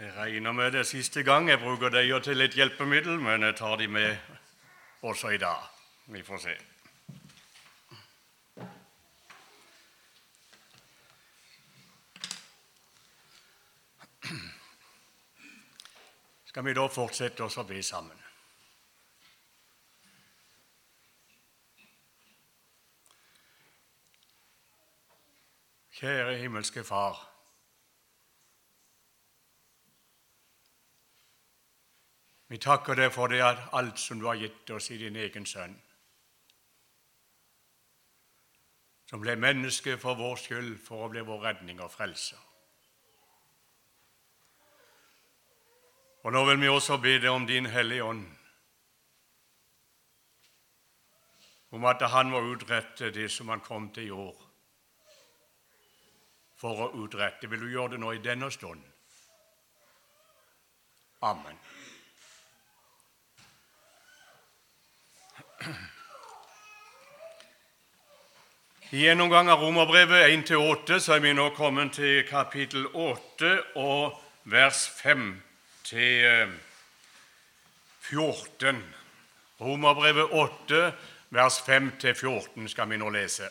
Jeg regner med det siste gang jeg bruker dem til et hjelpemiddel, men jeg tar de med også i dag. Vi får se. Skal vi da fortsette oss å be sammen? Kjære himmelske Far. Vi takker deg for det alt som du har gitt oss i din egen sønn, som ble menneske for vår skyld, for å bli vår redning og frelser. Og nå vil vi også be deg om Din Hellige Ånd, om at Han må utrette det som Han kom til jord for å utrette. Vil du gjøre det nå i denne stund? Amen. I gjennomgang av Romerbrevet 1-8 så er vi nå kommet til kapittel 8 og vers 5 til 14. Eh, Romerbrevet 8, vers 5-14 skal vi nå lese.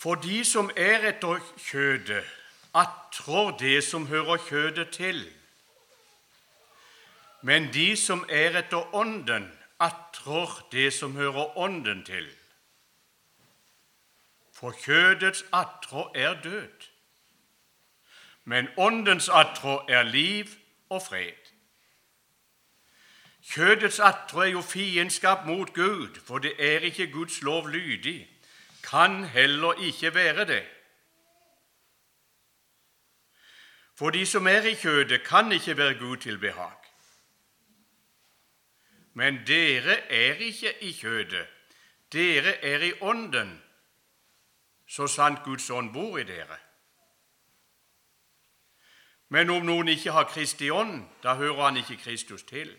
For de som er etter kjødet, attrår det som hører kjødet til. Men de som er etter Ånden, attrår det som hører Ånden til. For kjødets attrå er død, men Åndens attrå er liv og fred. Kjødets attrå er jo fiendskap mot Gud, for det er ikke Guds lov lydig, kan heller ikke være det. For de som er i kjødet, kan ikke være Gud til behag. Men dere er ikke i kjødet, dere er i Ånden, så sant Guds ånd bor i dere. Men om noen ikke har Kristi ånd, da hører han ikke Kristus til.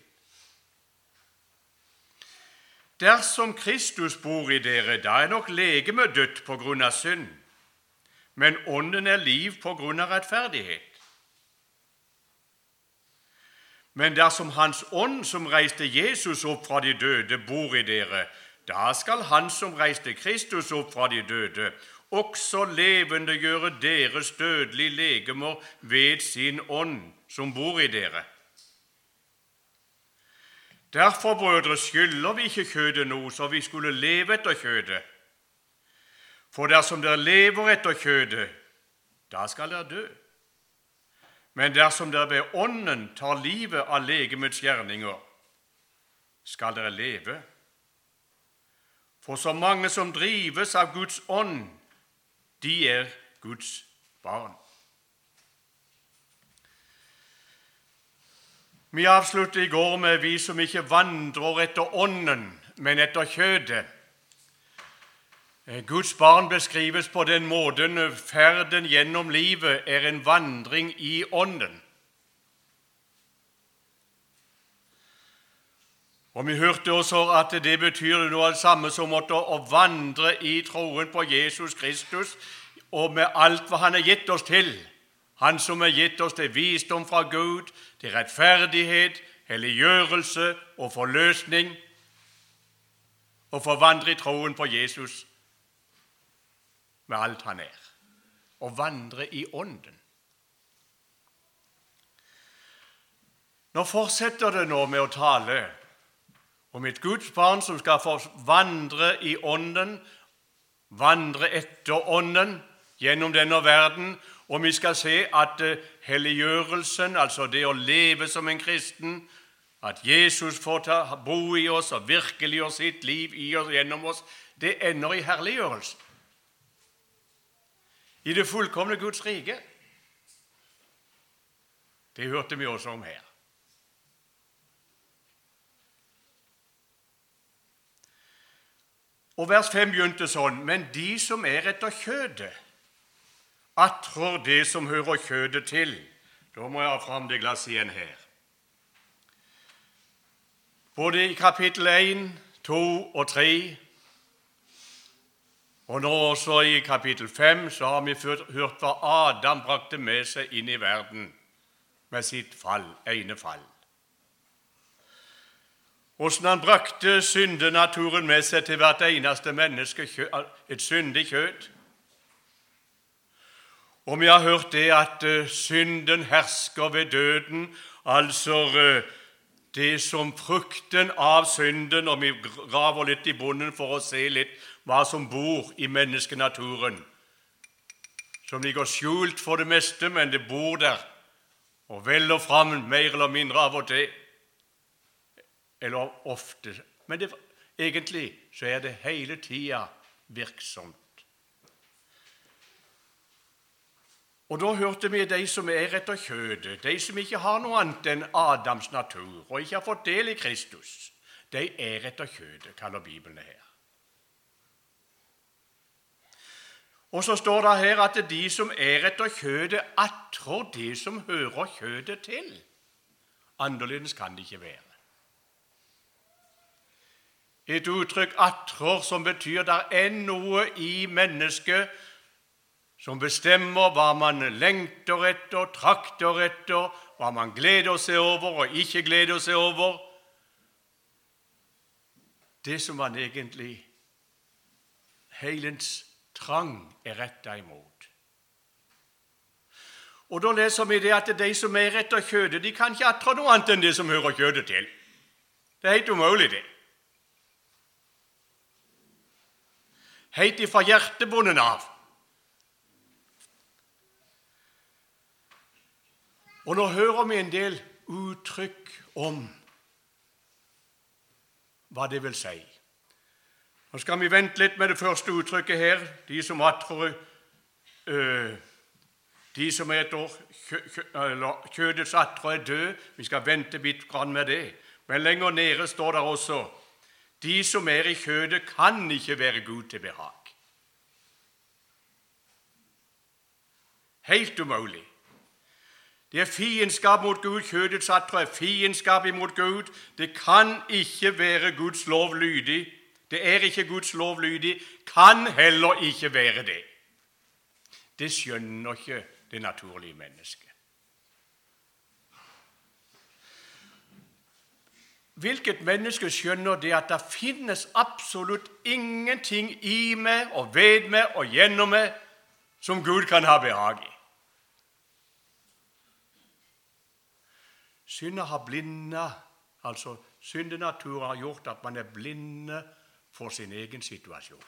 Dersom Kristus bor i dere, da er nok legemet dødt på grunn av synd, men ånden er liv på grunn av rettferdighet. Men dersom Hans ånd, som reiste Jesus opp fra de døde, bor i dere, da skal Han som reiste Kristus opp fra de døde, også levendegjøre deres dødelige legemer ved sin ånd, som bor i dere. Derfor, brødre, skylder vi ikke kjødet noe, så vi skulle leve etter kjødet. For dersom dere lever etter kjødet, da skal dere dø. Men dersom dere ved Ånden tar livet av legemets gjerninger, skal dere leve. For så mange som drives av Guds ånd, de er Guds barn. Vi avsluttet i går med 'Vi som ikke vandrer etter Ånden, men etter kjødet'. Eh, Guds barn beskrives på den måten ferden gjennom livet er en vandring i Ånden. Og Vi hørte også at det betyr noe av det samme som å vandre i troen på Jesus Kristus og med alt hva Han har gitt oss til. Han som har gitt oss til visdom fra Gud, til rettferdighet, helliggjørelse og forløsning. Og forvandre i troen på Jesus med alt han er, og vandre i Ånden. Nå fortsetter det nå med å tale om et Guds barn som skal få vandre i Ånden, vandre etter Ånden gjennom denne verden, og vi skal se at eh, helliggjørelsen, altså det å leve som en kristen, at Jesus får ta, bo i oss og virkeliggjøre sitt liv i oss gjennom oss, det ender i herliggjørelsen i det fullkomne Guds rike. Det hørte vi også om her. Og Vers 5 begynte sånn.: Men de som er etter kjødet, attrår det som hører kjødet til. Da må jeg ha fram det glasset igjen her. Både i kapittel 1, 2 og 3 Og nå også i kapittel 5 så har vi hørt hva Adam brakte med seg inn i verden med sitt fall, ene fall. Åssen han brakte syndenaturen med seg til hvert eneste menneske, et syndig kjøtt. Og vi har hørt det at uh, synden hersker ved døden, altså uh, det som frukten av synden Og vi graver litt i bunnen for å se litt hva som bor i menneskenaturen, som ligger skjult for det meste, men det bor der og veller fram mer eller mindre av og til, eller ofte. Men det, egentlig så er det hele tida virksomt. Og Da hørte vi de som er etter kjødet, de som ikke har noe annet enn Adams natur og ikke har fått del i Kristus. De er etter kjødet, kaller Bibelen her. Og så står det her at de som er etter kjødet, attrår det som hører kjødet til. Annerledes kan det ikke være. Et uttrykk 'attrår' som betyr det er noe i mennesket som bestemmer hva man lengter etter, trakter etter, hva man gleder seg over og ikke gleder seg over. Det som man egentlig Heilens trang er retta imot. Og Da leser vi det at de som er etter kjødet, de kan ikke atre noe annet enn det som hører kjødet til. Det er helt umulig, det. Helt ifra hjertebunnen av. Og nå hører vi en del uttrykk om hva det vil si. Nå skal vi vente litt med det første uttrykket her. De som atrer øh, De som eter kjø, kjø, kjødets atre er død. Vi skal vente litt med det. Men lenger nede står det også de som er i kjødet, kan ikke være Gud til behag. Helt umulig. Det er fiendskap mot Gud. Kjødets atre er fiendskap imot Gud. Det kan ikke være Guds lov lydig det er ikke Guds lov lydig, kan heller ikke være det. Det skjønner ikke det naturlige mennesket. Hvilket menneske skjønner det at det finnes absolutt ingenting i meg og ved meg og gjennom meg som Gud kan ha behag i? Synda har blinda, altså syndenaturen har gjort at man er blinde for sin egen situasjon.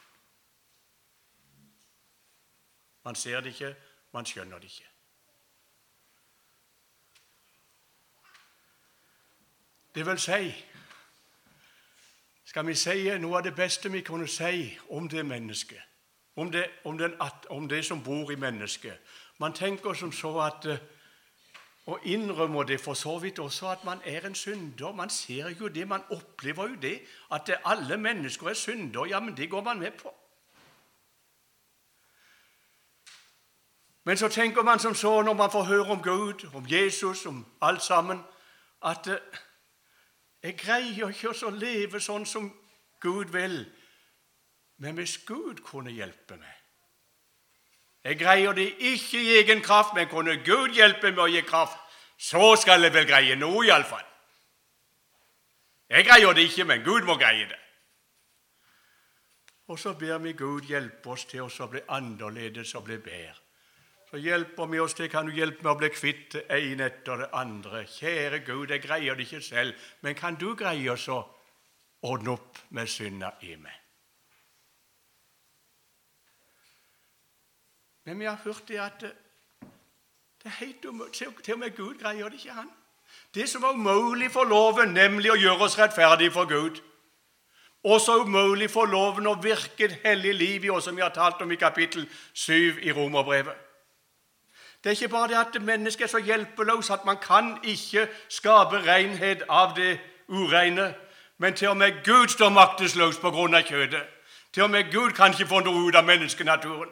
Man ser det ikke, man skjønner det ikke. Det vil si Skal vi si noe av det beste vi kunne si om det mennesket, om om om det som bor i mennesket Man tenker som så at og innrømmer det for så vidt også at man er en synder. Man ser jo det, man opplever jo det, at alle mennesker er synder. Ja, men det går man med på. Men så tenker man som så når man får høre om Gud, om Jesus, om alt sammen, at eh, jeg greier ikke å leve sånn som Gud vil. Men hvis Gud kunne hjelpe meg jeg greier det ikke i egen kraft, men kunne Gud hjelpe meg å gi kraft, så skal jeg vel greie noe, iallfall. Jeg greier det ikke, men Gud må greie det. Og så ber vi Gud hjelpe oss til å bli annerledes og bli bedre. Så hjelper vi oss til, kan du hjelpe meg å bli kvitt det ene etter det andre. Kjære Gud, jeg greier det ikke selv, men kan du greie oss å ordne opp med synda i meg? Men vi har hørt det at det er helt umulig. Til og med Gud greier det ikke, han. Det som var umulig for loven, nemlig å gjøre oss rettferdige for Gud. Også umulig for loven å virke et hellig liv i oss, som vi har talt om i kapittel 7 i Romerbrevet. Det er ikke bare det at mennesket er så hjelpeløst at man kan ikke skape renhet av det ureine, men til og med Gud står maktesløs på grunn av kjødet. Til og med Gud kan ikke få noe ut av menneskenaturen.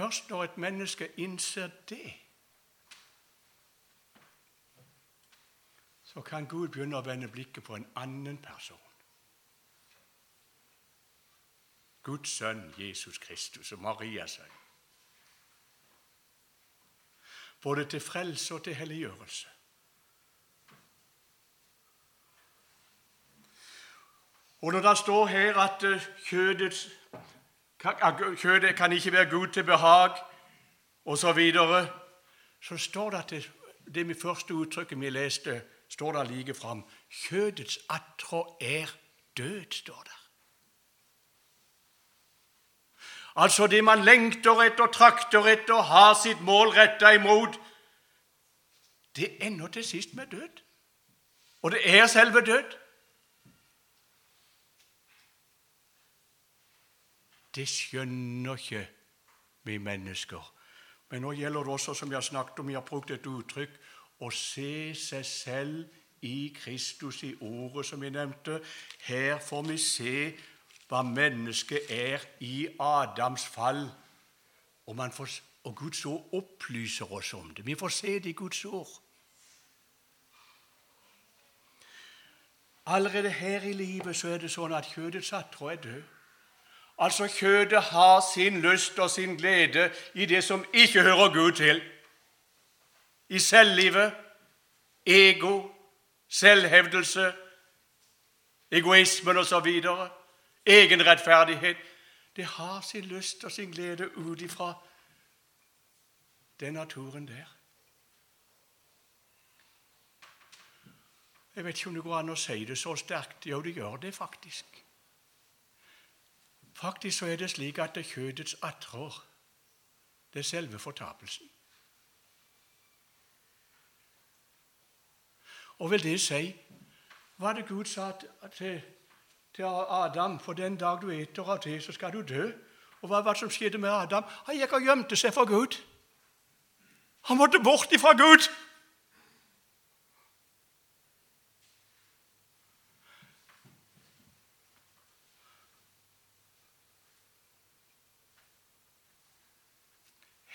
Først når et menneske innser det, så kan Gud begynne å vende blikket på en annen person. Guds sønn Jesus Kristus og Marias sønn. Både til frelse og til helliggjørelse. Og når det står her at eh, kjødet kan ikke være Gud til behag, osv., så, videre, så står det at det, det første uttrykket vi leste, står det like fram. Kjødets attrå er død, står der. Altså det man lengter etter, trakter etter, har sitt mål retta imot, det ender til sist med død. Og det er selve død. Det skjønner ikke vi mennesker. Men nå gjelder det også, som vi har snakket om, vi har brukt et uttrykk, å se seg selv i Kristus, i ordet som vi nevnte. Her får vi se hva mennesket er i Adams fall. Og, får, og Guds ord opplyser oss om det. Vi får se det i Guds ord. Allerede her i livet så er det sånn at kjødets attrå er død. Altså kjødet har sin lyst og sin glede i det som ikke hører Gud til. I selvlivet, ego, selvhevdelse, egoismen osv. Egenrettferdighet. Det har sin lyst og sin glede ut ifra den naturen der. Jeg vet ikke om det går an å si det så sterkt. Jo, det gjør det faktisk. Faktisk så er det slik at det kjødets attrår, det er selve fortapelsen. Og vil det si Hva det Gud sa til, til Adam? For den dag du eter av det, så skal du dø. Og hva var det som skjedde med Adam? Han gikk og gjemte seg for Gud. Han måtte bort ifra Gud.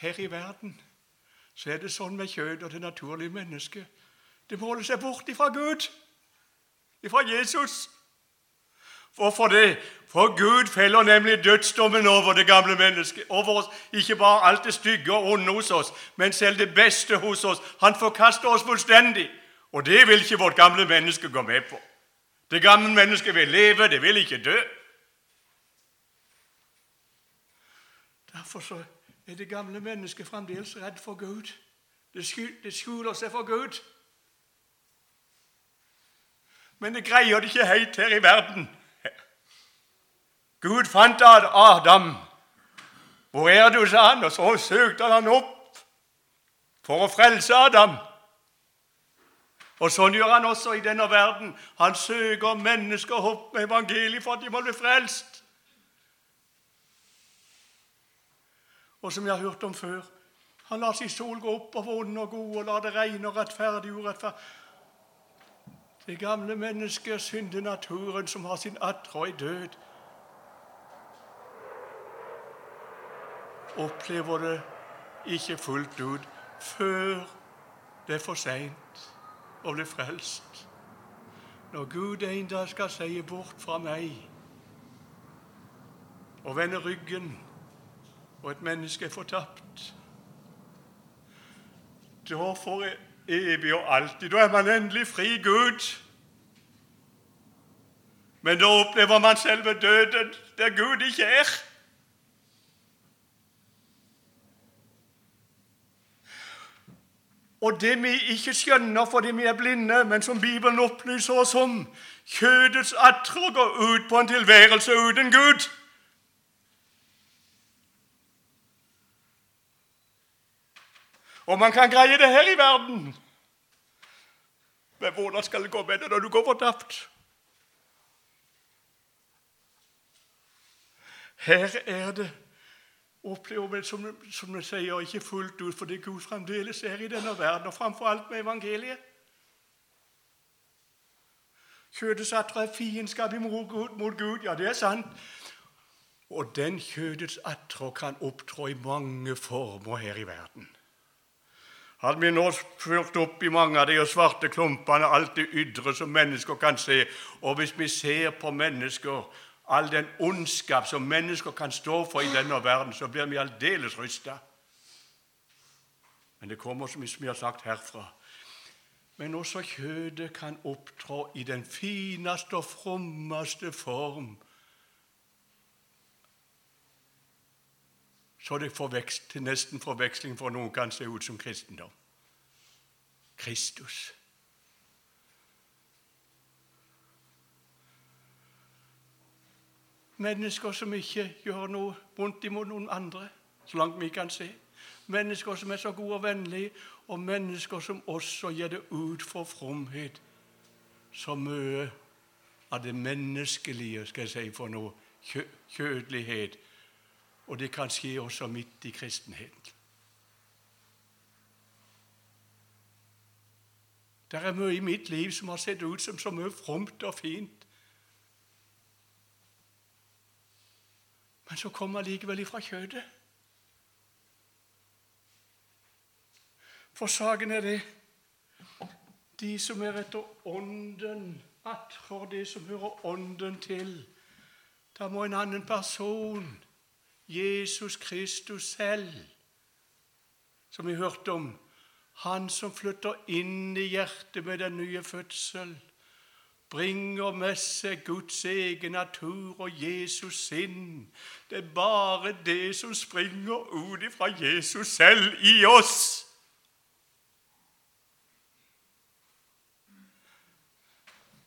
Her i verden så er det sånn med kjød og det naturlige mennesket. Det måler seg bort ifra Gud, ifra Jesus. Hvorfor det? For Gud feller nemlig dødsdommen over det gamle mennesket. Over oss, Ikke bare alt det stygge og onde hos oss, men selv det beste hos oss. Han forkaster oss fullstendig. Og det vil ikke vårt gamle menneske gå med på. Det gamle mennesket vil leve, det vil ikke dø. Derfor så er det gamle mennesket fremdeles redd for Gud. Det skjuler seg for Gud. Men det greier det ikke helt her i verden. Gud fant Adam. Hvor er du, sa han, og så søkte han opp for å frelse Adam. Og Sånn gjør han også i denne verden. Han søker mennesker opp med evangeliet for at de må bli frelst. Og som jeg har hørt om før Han lar sin sol gå opp over ond og gode og lar det regne og rettferdig og urettferdig. Det gamle mennesket, syndenaturen, som har sin attrå i død, opplever det ikke fullt ut før det er for seint å bli frelst. Når Gud en dag skal si bort fra meg og vende ryggen og et menneske er fortapt. Da får evig og alltid. Da er man endelig fri Gud. Men da opplever man selve døden, der Gud ikke er. Og det vi ikke skjønner fordi vi er blinde, men som Bibelen opplyser oss om Kjødets attrå går ut på en tilværelse uten Gud. Og man kan greie det her i verden. Men hvordan skal det gå med det når du går fortapt? Her er det opplever som, som vi sier, ikke fullt ut fordi Gud fremdeles er i denne verden, og framfor alt med evangeliet. Kjødets atre er fiendskap imot mot Gud. Ja, det er sant. Og den kjødets atre kan opptrå i mange former her i verden. Hadde vi nå ført opp i mange av de svarte klumpene alt det ydre som mennesker kan se, og hvis vi ser på mennesker, all den ondskap som mennesker kan stå for i denne verden, så blir vi aldeles rysta. Men det kommer, som vi har sagt, herfra. Men også kjødet kan opptrå i den fineste og frommeste form. Så det til nesten forveksling for noen kan se ut som kristendom. Kristus. Mennesker som ikke gjør noe vondt imot noen andre, så langt vi kan se. Mennesker som er så gode og vennlige, og mennesker som også gir det ut for fromhet. Så mye av det menneskelige, skal jeg si for noe, kjødelighet. Og det kan skje også midt i kristenheten. Det er mye i mitt liv som har sett ut som så mye fromt og fint. Men så kommer likevel ifra kjødet. For saken er det de som er etter Ånden, atfor det som hører Ånden til. Da må en annen person, Jesus Kristus selv, som vi hørte om, han som flytter inn i hjertet med den nye fødsel, bringer med seg Guds egen natur og Jesus sinn. Det er bare det som springer ut fra Jesus selv i oss.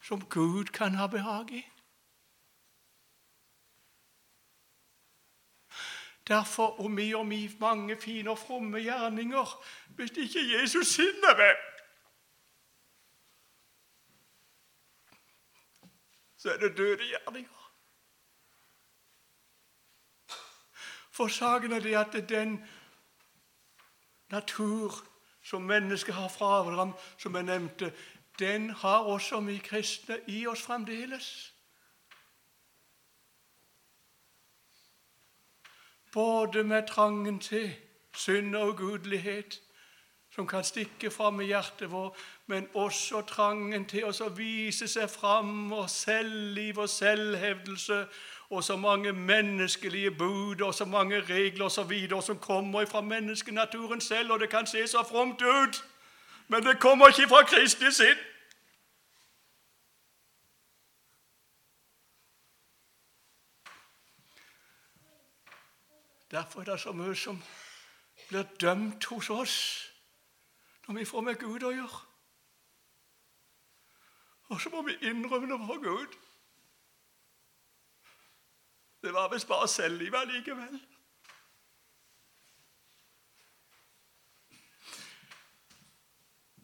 som Gud kan ha behag i. Derfor om vi og vi mange fine og fromme gjerninger hvis ikke Jesus sinner meg, Så er det døde gjerninger. For saken er det at den natur som mennesket har fra Abraham, som jeg nevnte, den har også vi kristne i oss fremdeles. Både med trangen til synd og ugudelighet, som kan stikke fram i hjertet vårt, men også trangen til å vise seg fram og selvliv og selvhevdelse og så mange menneskelige bud og så mange regler og så videre som kommer fra menneskenaturen selv, og det kan se så fromt ut. Men det kommer ikke fra Kristi sinn. Derfor er det så mye som blir dømt hos oss når vi får med Gud å gjøre. Og så må vi innrømme det for Gud. Det var visst bare selvlivet likevel.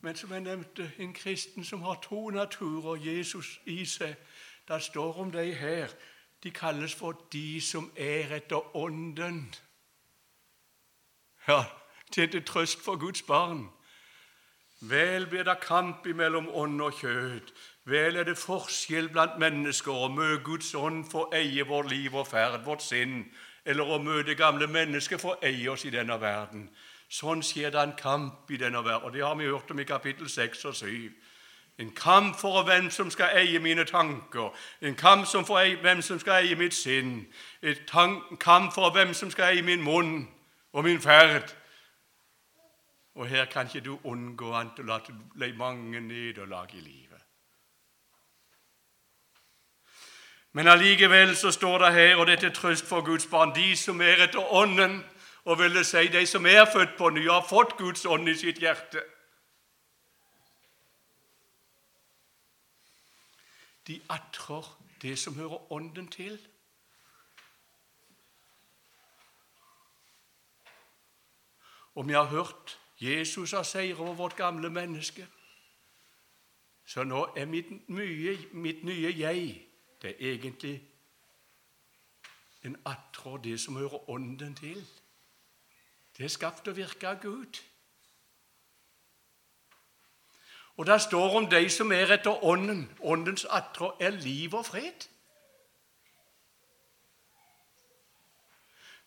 Men som jeg nevnte, en kristen som har to naturer, Jesus i seg, det står om dem her de kalles for de som er etter Ånden. Ja, det er til trøst for Guds barn. Vel blir det kamp mellom ånd og kjød. Vel er det forskjell blant mennesker å møte Guds ånd for å eie vårt liv og ferd, vårt sinn, eller å møte gamle mennesker for å eie oss i denne verden. Sånn skjer det en kamp i denne verden, og det har vi hørt om i kapittel 6 og 7. En kamp for hvem som skal eie mine tanker, en kamp for hvem som skal eie mitt sinn, en kamp for hvem som skal eie min munn og min ferd. Og her kan ikke du unngå å la det bli mange nederlag i livet. Men allikevel så står det her, og dette er trøst for Guds barn, de som er etter Ånden, og ville si de som er født på ny, har fått Guds ånd i sitt hjerte. De atrer det som hører Ånden til. Og vi har hørt Jesus har seiret over vårt gamle menneske. Så nå er mitt, mye, mitt nye jeg det er egentlig en atrer det som hører Ånden til. Det er skapt og virke av Gud. Og der står om de som er etter Ånden. Åndens atre er liv og fred.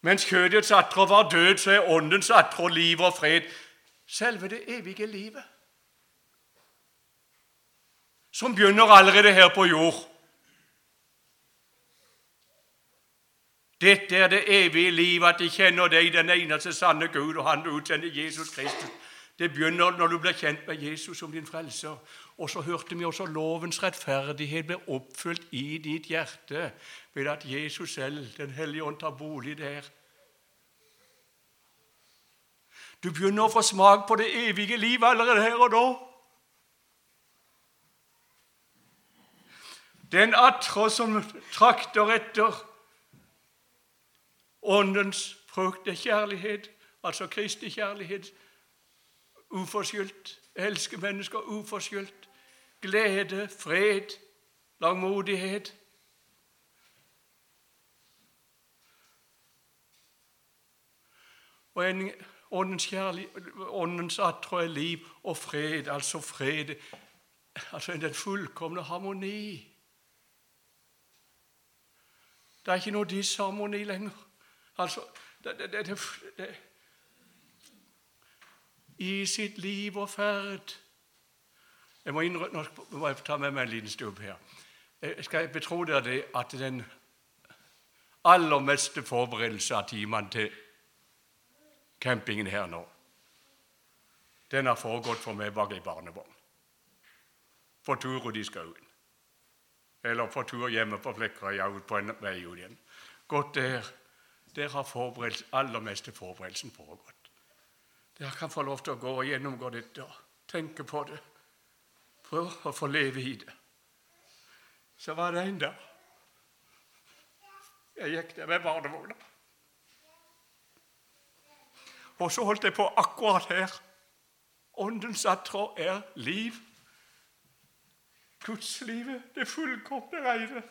Mens kjødets atre var død, så er Åndens atre liv og fred. selve det evige livet. Som begynner allerede her på jord. Dette er det evige livet, at de kjenner deg, den eneste sanne Gud, og Han du utsender Jesus Kristus. Det begynner når du blir kjent med Jesus som din frelser. Og så hørte vi også lovens rettferdighet ble oppfylt i ditt hjerte ved at Jesus selv, Den hellige ånd, tar bolig der. Du begynner å få smak på det evige livet allerede her og da. Den atre som trakter etter Åndens frukt er kjærlighet, altså Kristi kjærlighet. Uforskyldt. Elske mennesker uforskyldt. Glede, fred, langmodighet. Og en åndens, kjærlighet, åndens attrå liv og fred, altså fred. Altså den fullkomne harmoni. Det er ikke noe disharmoni lenger. Altså, det, det, det, I sitt liv og ferd Jeg må, innrømme, nå må jeg ta med meg en liten stubb her. Jeg skal betro dere at den aller meste forberedelse av timene til campingen her nå, den har foregått for meg bak ei barnevogn. For turer de skal ut. Eller for tur hjemme på Flekkerøya ut på en vei ut igjen. Gått der der har aller meste forberedelsen foregått. Dere kan få lov til å gå og gjennomgå dette og tenke på det. Prøv å få leve i det. Så var det en dag jeg gikk der med barnevogna. Og så holdt jeg på akkurat her. Åndens attrå er liv. Gudslivet, det fullkomne reine.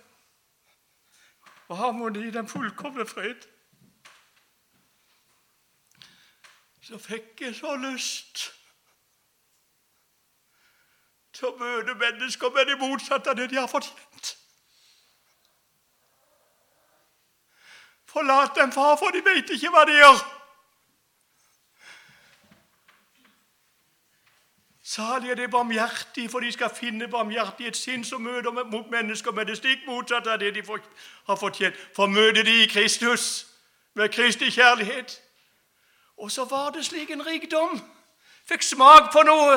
Og harmoni, den fullkomne fred. Så fikk jeg så lyst til å møte mennesker med det motsatte av det de har fortjent. Forlat dem, far, for de vet ikke hva de gjør. Salig er det barmhjertige, for de skal finne barmhjertighet sinn som møter mot mennesker med det stikk motsatte av det de har fortjent. For møter de i Kristus med Kristi kjærlighet, og så var det slik en rikdom. Fikk smak på noe.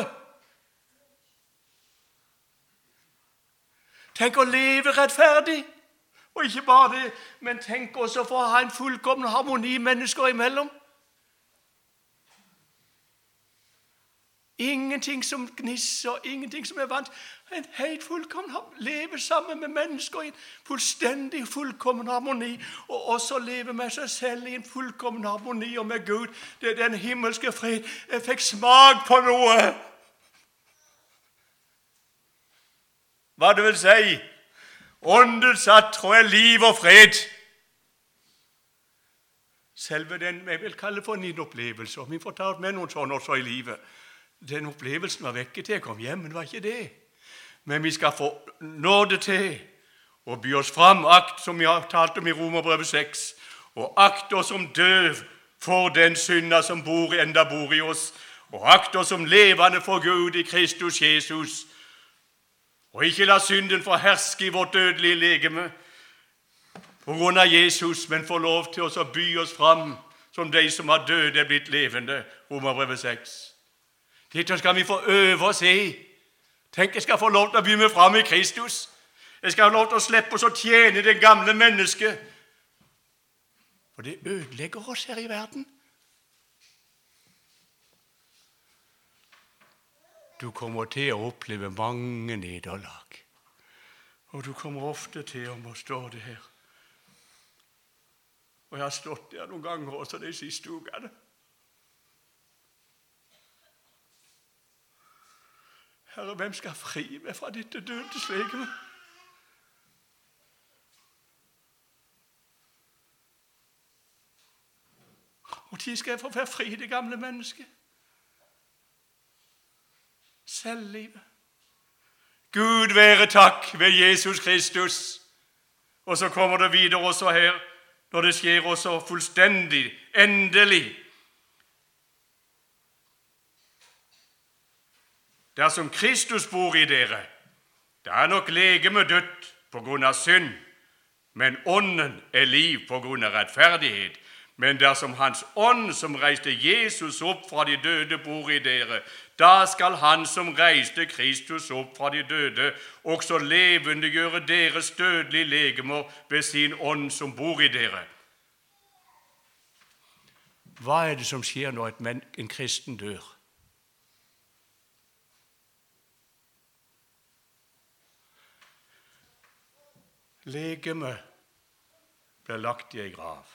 Tenk å leve rettferdig. Og ikke bare det, men tenk også for å ha en fullkommen harmoni mennesker imellom. Ingenting som gnisser, ingenting som er vant. En helt fullkommen Leve sammen med mennesker i en fullstendig fullkommen harmoni. Og også leve med seg selv i en fullkommen harmoni og med Gud. Det er den himmelske fred. Jeg fikk smak på noe. Hva det vil si? Åndens attrå er liv og fred. Selve den jeg vil kalle for en opplevelse. Og vi får ta med noen sånne også i livet. Den opplevelsen var vekke til jeg kom hjem, men det var ikke det. Men vi skal få nåde til å by oss fram, akt som vi har talt om i Romerbrevet 6, og akt oss som døv for den synda som bor, enda bor i oss, og akt oss som levende for Gud i Kristus Jesus. Og ikke la synden få herske i vårt dødelige legeme på grunn av Jesus, men få lov til oss å by oss fram som de som har døde, er blitt levende. Romerbrevet 6. Dette skal vi få øve oss i. Tenk, jeg skal få lov til å begynne fram i Kristus. Jeg skal få lov til å slippe oss å tjene det gamle mennesket. For det ødelegger oss her i verden. Du kommer til å oppleve mange nederlag. Og du kommer ofte til å stå det her. Og jeg har stått der noen ganger også de siste ukene. Herre, hvem skal fri meg fra dette dødes legeme? Når skal jeg få være fri, det gamle mennesket? Selvlivet. Gud være takk ved Jesus Kristus. Og så kommer det videre også her, når det skjer også fullstendig, endelig Dersom Kristus bor i dere, da er nok legemet dødt på grunn av synd, men ånden er liv på grunn av rettferdighet. Men dersom Hans ånd, som reiste Jesus opp fra de døde, bor i dere, da skal Han som reiste Kristus opp fra de døde, også levendegjøre deres dødelige legemer ved sin ånd som bor i dere. Hva er det som skjer når en kristen dør? Legemet blir lagt i ei grav,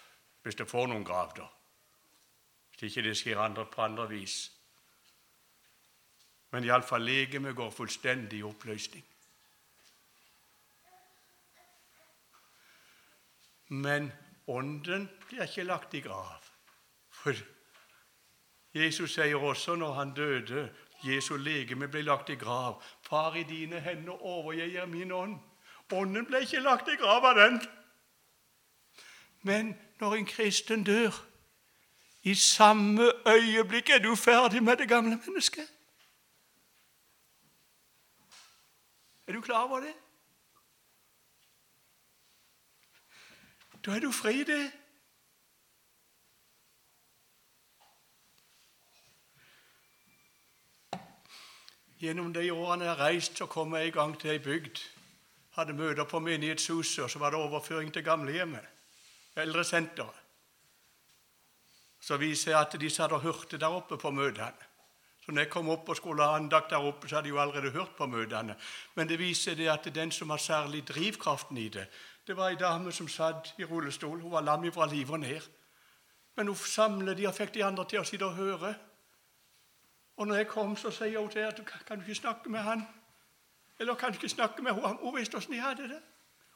hvis det får noen grav, da. Hvis ikke det skjer andre på andre vis. Men iallfall legemet går fullstendig i oppløsning. Men ånden blir ikke lagt i grav. For Jesus sier også når han døde, Jesu legeme ble lagt i grav. Far, i dine hender overgir jeg min ånd. Ånden ble ikke lagt i grava, av den. Men når en kristen dør, i samme øyeblikk er du ferdig med det gamle mennesket. Er du klar over det? Da er du fri, det. Gjennom de årene jeg har reist, så kom jeg i gang til ei bygd hadde møter på menighetshuset, og så var det overføring til gamlehjemmet, eldresenteret. Så viser jeg at de satt og hørte der oppe på møtene. Så når jeg kom opp og skulle ha andakt der oppe, så hadde de jo allerede hørt på møtene. Men det viser det at den som har særlig drivkraften i det, det var ei dame som satt i rullestol. Hun var lam fra livet og ned. Men hun samlet de og fikk de andre til å sitte og høre. Og når jeg kom, så sier hun til at kan du ikke snakke med han? Eller kanskje snakke med henne. Hun visste hvordan de hadde det.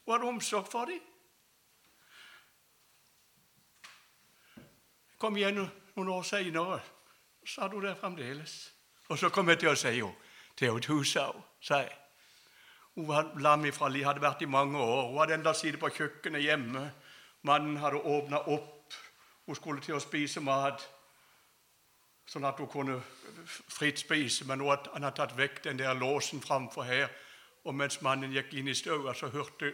Hun hadde omsorg for dem. Kom igjen noen år seinere, sa hun der fremdeles. Og så kom jeg til å si henne til henne huset òg. Hun var lam ifra li, hadde vært i mange år. Hun hadde enda sittet på kjøkkenet hjemme. Mannen hadde åpna opp. Hun skulle til å spise mat sånn at hun kunne fritt spise. Men nå han hadde tatt vekk den der låsen framfor her. Og mens mannen gikk inn i stua, så hørte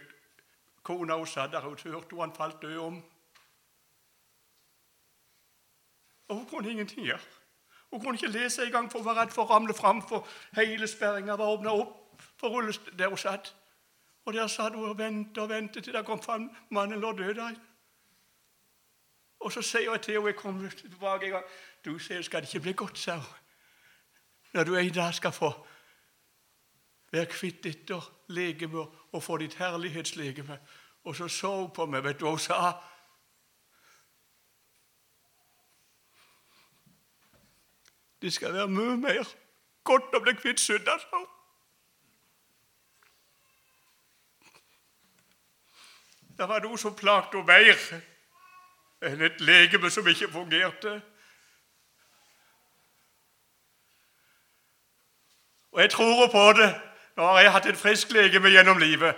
kona hun satt der, så hørte hun han falt død om. Og hun kunne ingenting gjøre. Hun kunne ikke lese engang, for hun var redd for å ramle framfor. hele sperringa var åpna opp for der hun satt. Og der satt hun og ventet og ventet til det kom fram. Mannen lå død der. Og så sier jeg til henne jeg kom tilbake en gang Du sier, skal det ikke bli godt, sa hun, når du en dag skal få være kvitt ditt legeme og få ditt herlighetslegeme. Og så så hun på meg. Vet du hva hun sa? Det skal være mye mer godt å bli kvitt synda, sa hun. Det var noe som plagte henne mer enn et legeme som ikke fungerte. Og jeg tror på det. Nå har jeg hatt et frisk legeme gjennom livet.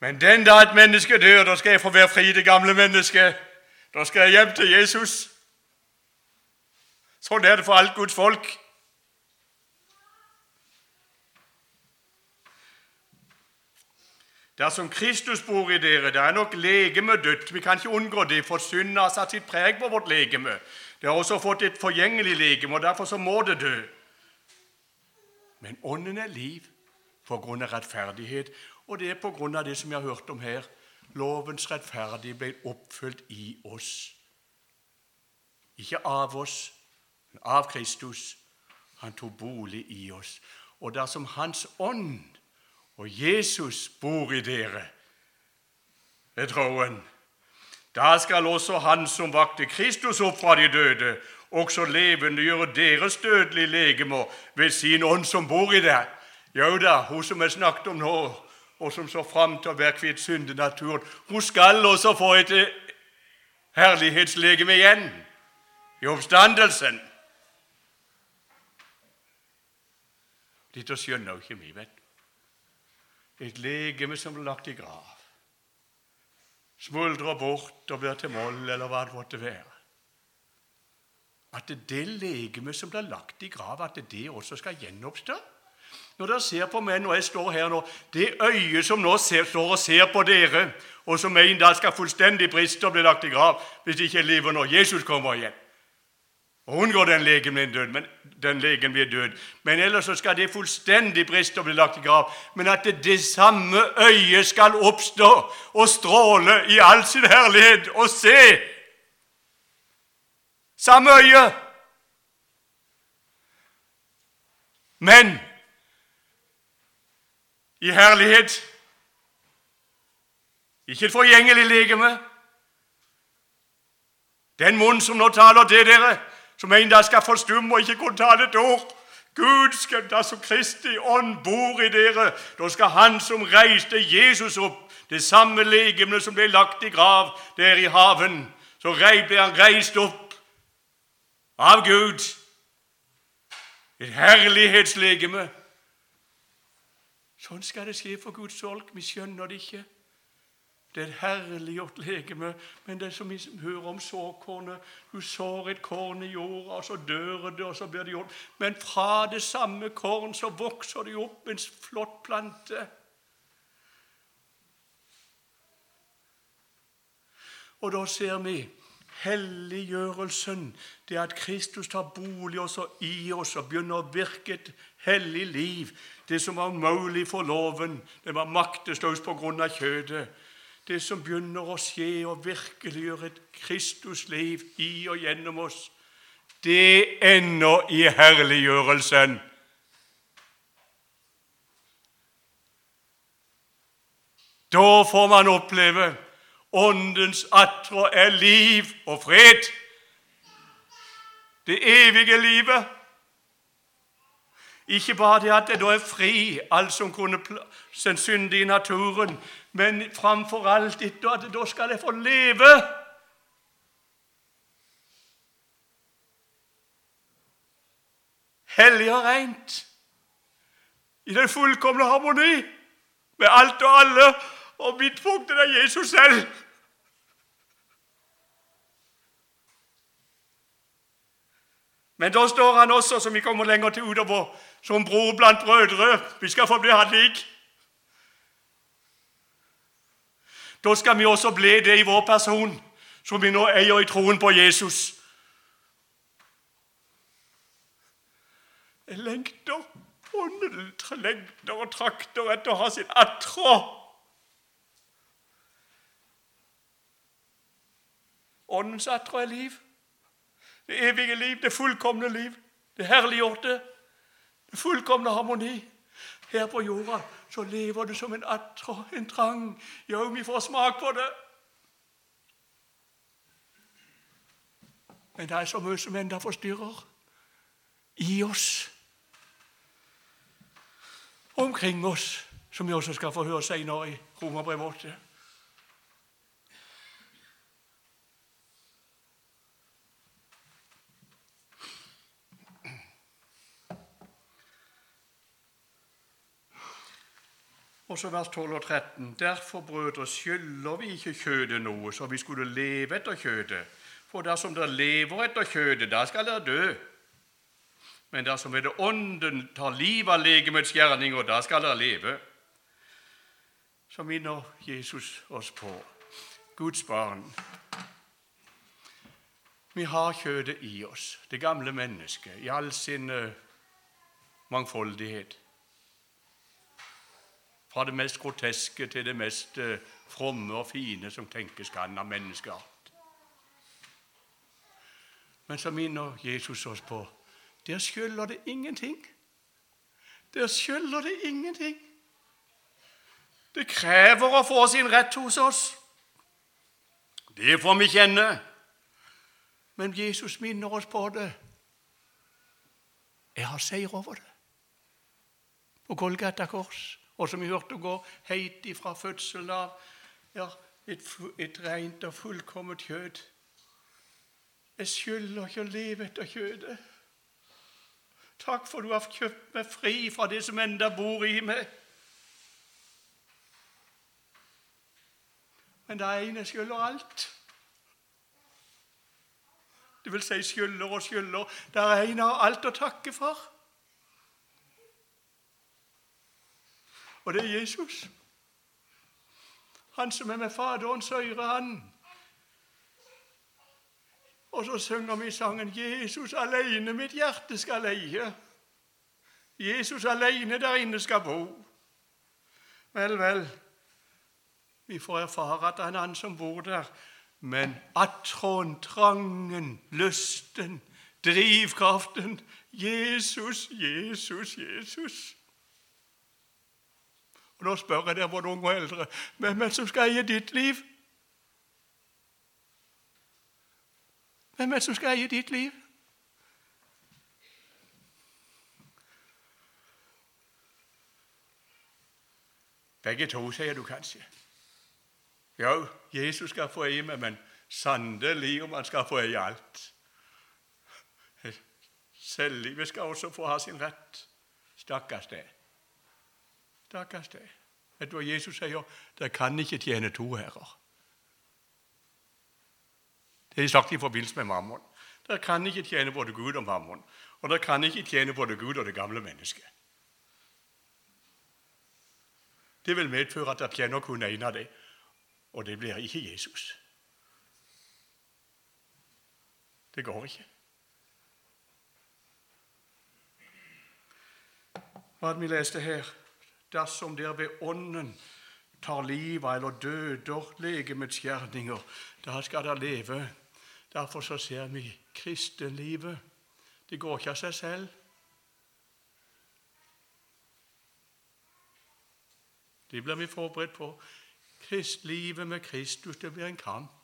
Men den dag et menneske dør, da skal jeg få være fri, det gamle mennesket. Da skal jeg hjem til Jesus. Sånn er det for alt Guds folk. Dersom Kristus bor i dere, da er nok legemet dødt. Vi kan ikke unngå det, for synden har satt sitt preg på vårt legeme. Det har også fått et forgjengelig legeme, og derfor så må det dø. Men ånden er liv på grunn av rettferdighet, og det er på grunn av det som vi har hørt om her. Lovens rettferdighet ble oppfylt i oss. Ikke av oss, men av Kristus. Han tok bolig i oss. Og dersom Hans ånd og Jesus bor i dere ved troen, da skal også Han som vakte Kristus opp fra de døde, også levendegjøre deres dødelige legemer ved sin ånd som bor i det. Jo da, hun som jeg snakket om nå, og som så fram til å være kvitt syndenaturen, hun skal også få et eh, herlighetslegeme igjen i oppstandelsen. Dette skjønner jo ikke vi, vet du. Et legeme som ble lagt i grav smuldrer bort og blir til moll, eller hva det måtte være. at det legemet som blir lagt i grav, at det også skal gjenoppstå? Når dere ser på meg når jeg står her nå, det øyet som nå ser, står og ser på dere, og som en dag skal fullstendig briste og bli lagt i grav hvis ikke jeg lever når Jesus kommer igjen og unngår den legen blir død, men den legen blir død. Men ellers så skal det fullstendig briste og bli lagt i grav. Men at det, det samme øyet skal oppstå og stråle i all sin herlighet og se Samme øye! Men i herlighet. Ikke et forgjengelig legeme. Den munnen som nå taler til dere, som en dag skal forstumme og ikke kunne tale et ord. Gud skal da som Kristi ånd bor i dere. Da skal Han som reiste Jesus opp, det samme legemet som ble lagt i grav der i haven, så ble han reist opp av Gud. Et herlighetslegeme. Sånn skal det skje for Guds folk. Vi skjønner det ikke. Det er et herliggjort legeme, men det er som vi hører om såkornet. Du sår et korn i jorda, og så dør det, og så blir det gjort. Men fra det samme korn så vokser det opp en flott plante. Og da ser vi helliggjørelsen, det at Kristus tar bolig også i oss og begynner å virke et hellig liv. Det som var umulig for loven, det var maktesløst av kjødet. Det som begynner å skje og virkeliggjøre et Kristusliv i og gjennom oss, det ender i herliggjørelsen. Da får man oppleve Åndens atre er liv og fred. Det evige livet. Ikke bare det at jeg da er fri, alt som kunne synde i naturen, men framfor alt etter at da skal jeg få leve. Hellig og rent, i den fullkomne harmoni med alt og alle, og mitt punkt er Jesus selv. Men da står han også, som vi kommer lenger til utover, som bror blant brødre. Vi skal få bli han lik. Da skal vi også bli det i vår person, som vi nå eier i troen på Jesus. Jeg lengter, ånden lengter og trakter etter å ha sin attrå. Åndens attrå er liv. Det evige liv, det fullkomne liv, det herliggjorte, det fullkomne harmoni. Her på jorda så lever du som en attrå, en trang. Ja, vi får smak på det. Men det er så mye som enda forstyrrer i oss, omkring oss, som vi også skal få høre senere i Romerbrevet 8. Og så vers 12 og 13. Derfor, brødre, skylder vi ikke kjødet noe, så vi skulle leve etter kjødet. For dersom dere lever etter kjødet, da skal dere dø. Men dersom ved Ånden tar livet av legemets gjerninger, da skal dere leve. Så minner Jesus oss på Guds barn. Vi har kjødet i oss, det gamle mennesket, i all sin eh, mangfoldighet. Fra det mest groteske til det mest eh, fromme og fine som tenkes kan av menneskeart. Men så minner Jesus oss på der skylder det ingenting. Der skylder det ingenting. Det krever å få sin rett hos oss. Det får vi kjenne. Men Jesus minner oss på det. Jeg har seier over det. På Golgata kors og som vi hørte gå heit ifra fødselen av. Ja, et, et rent og fullkomment kjød. Jeg skylder ikke å leve etter kjødet. Takk for du har kjøpt meg fri fra det som enda bor i meg. Men det ene skylder alt. Det vil si skylder og skylder. Det er en har alt å takke for. Og det er Jesus. Han som er med Faderens øyre, han. Og så synger vi sangen 'Jesus alene mitt hjerte skal leie'. Jesus alene der inne skal bo. Vel, vel, vi får erfare at det er en annen som bor der. Men atron, trangen, lysten, drivkraften Jesus, Jesus, Jesus. Og Nå spør jeg dere, både unge og eldre, hvem er det som skal eie ditt liv? Hvem er det som skal eie ditt liv? Begge to, sier du kanskje. Ja, Jesus skal få eie meg, men sannelig om han skal få eie alt. Selvlivet skal også få ha sin rett. Stakkars det. Stakkars deg. Vet du hva Jesus sier? Dere kan ikke tjene to herrer. Det er sagt i forbindelse med mammon. Dere kan ikke tjene både Gud og mammon. Og dere kan ikke tjene både Gud og det gamle mennesket. Det vil medføre at dere tjener kun én av dem, og det blir ikke Jesus. Det går ikke. Hva vi leste her Dersom dere ved Ånden tar livet eller døder legemets gjerninger, da skal dere leve. Derfor så ser vi kristenlivet. Det går ikke av seg selv. Det blir vi forberedt på. Kristlivet med Kristus, det blir en kamp.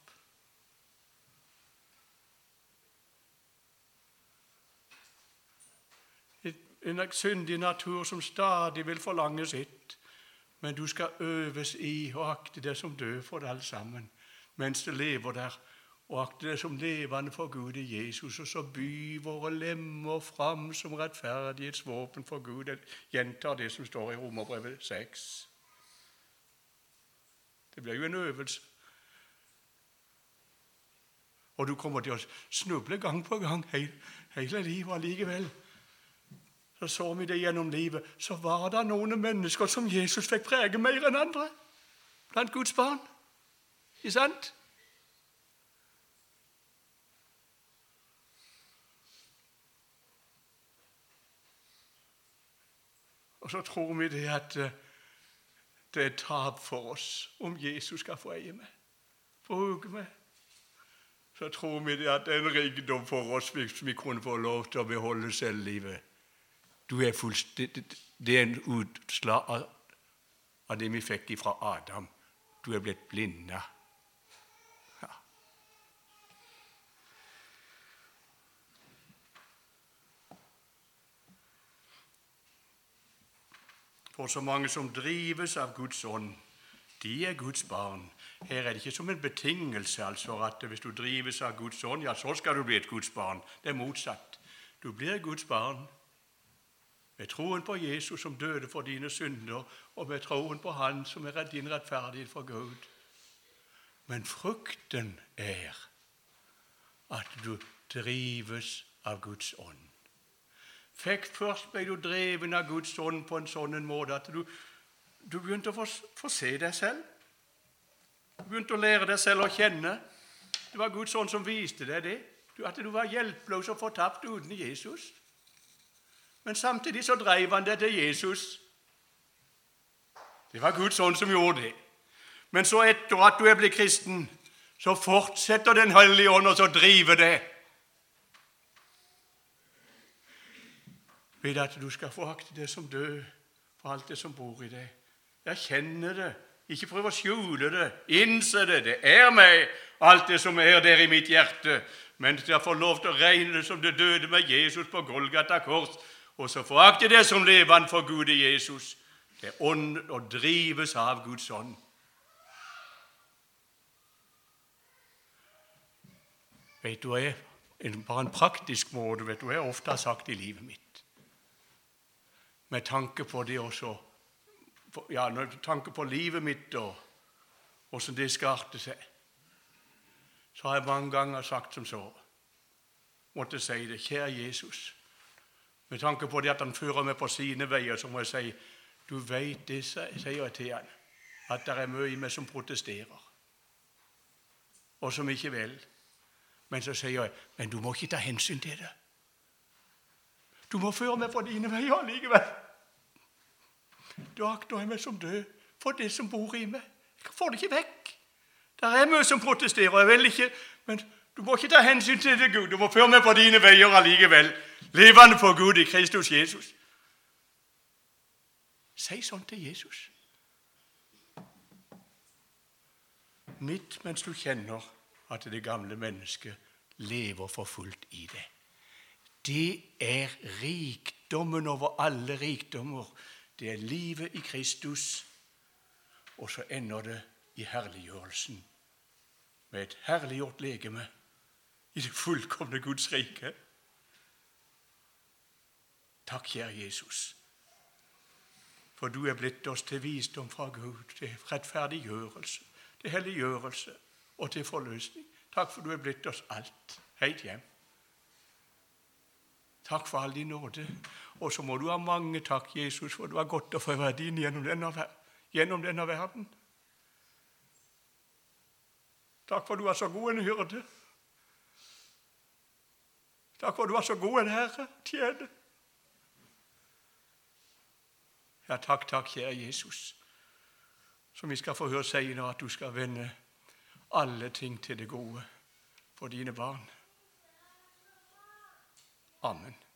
En syndig natur som stadig vil forlange sitt. Men du skal øves i å akte det som død for alt sammen, mens det lever der. Og akte det som levende for Gud i Jesus, og så by våre lemmer fram som rettferdighetsvåpen for Gud. Jeg gjentar det som står i Romerbrevet 6. Det blir jo en øvelse. Og du kommer til å snuble gang på gang hele, hele livet allikevel. Så så vi det gjennom livet. Så var det noen mennesker som Jesus fikk prege mer enn andre blant Guds barn. Ikke sant? Og så tror vi det at eh, det er tap for oss om Jesus skal få eie meg, bruke meg. Så tror vi det at det er en rikdom for oss hvis vi kunne få lov til å beholde selvlivet. Du er det er en utslag av, av det vi fikk fra Adam. Du er blitt blinda. Ja. For så mange som drives av Guds ånd, de er Guds barn. Her er det ikke som en betingelse altså at hvis du drives av Guds ånd, ja, så skal du bli et Guds barn. Det er motsatt. Du blir Guds barn med troen på Jesus som døde for dine synder, og med troen på Han som er din rettferdighet for Gud. Men frukten er at du drives av Guds ånd. Fikk først ble du dreven av Guds ånd på en sånn måte at du, du begynte å få, få, se deg selv. Du begynte å lære deg selv å kjenne. Det var Guds ånd som viste deg det. At du var hjelpeløs og fortapt uten Jesus. Men samtidig så dreiv han det til Jesus. Det var Guds ånd som gjorde det. Men så etter at du er blitt kristen, så fortsetter Den hellige ånd å drive det. Ved at du skal forakte det som død for alt det som bor i deg. Erkjenne det. Ikke prøv å skjule det. Innse det. Det er meg, alt det som er der i mitt hjerte. Mens jeg får lov til å regne det som det døde med Jesus på Golgata kors. Og så forakte det som levende for Gud i Jesus. Det er ånd og drives av Guds ånd. Vet du hva? Bare en praktisk måte vet du jeg ofte har sagt i livet mitt med tanke på det også ja, med tanke på livet mitt og åssen det skal arte seg, så har jeg mange ganger sagt som så måtte si det. Kjære Jesus. Med tanke på det at han fører meg på sine veier, så må jeg si du veit det, sier jeg til han, at det er mye i meg som protesterer, og som ikke vil. Men så sier jeg men du må ikke ta hensyn til det. Du må føre meg på dine veier likevel. Da akter meg som død for det som bor i meg. Jeg får det ikke vekk. Det er mye som protesterer. Jeg vil ikke, men du må ikke ta hensyn til det, Gud. Du må føre meg på dine veier allikevel. Levende for Gud i Kristus Jesus. Si sånn til Jesus. Midt mens du kjenner at det gamle mennesket lever for fullt i det. Det er rikdommen over alle rikdommer. Det er livet i Kristus. Og så ender det i herliggjørelsen med et herliggjort legeme i det fullkomne Guds rike. Takk, kjære Jesus, for du er blitt oss til visdom fra Gud, til rettferdiggjørelse, til helliggjørelse og til forløsning. Takk for du er blitt oss alt, helt hjem. Takk for all din nåde. Og så må du ha mange takk, Jesus, for du har gått og forvært inn gjennom denne, gjennom denne verden. Takk for du er så god en hyrde. Takk for du er så god en herre. Tjene. Ja, takk, takk, kjære Jesus, som vi skal få høre senere at du skal vende alle ting til det gode for dine barn. Amen.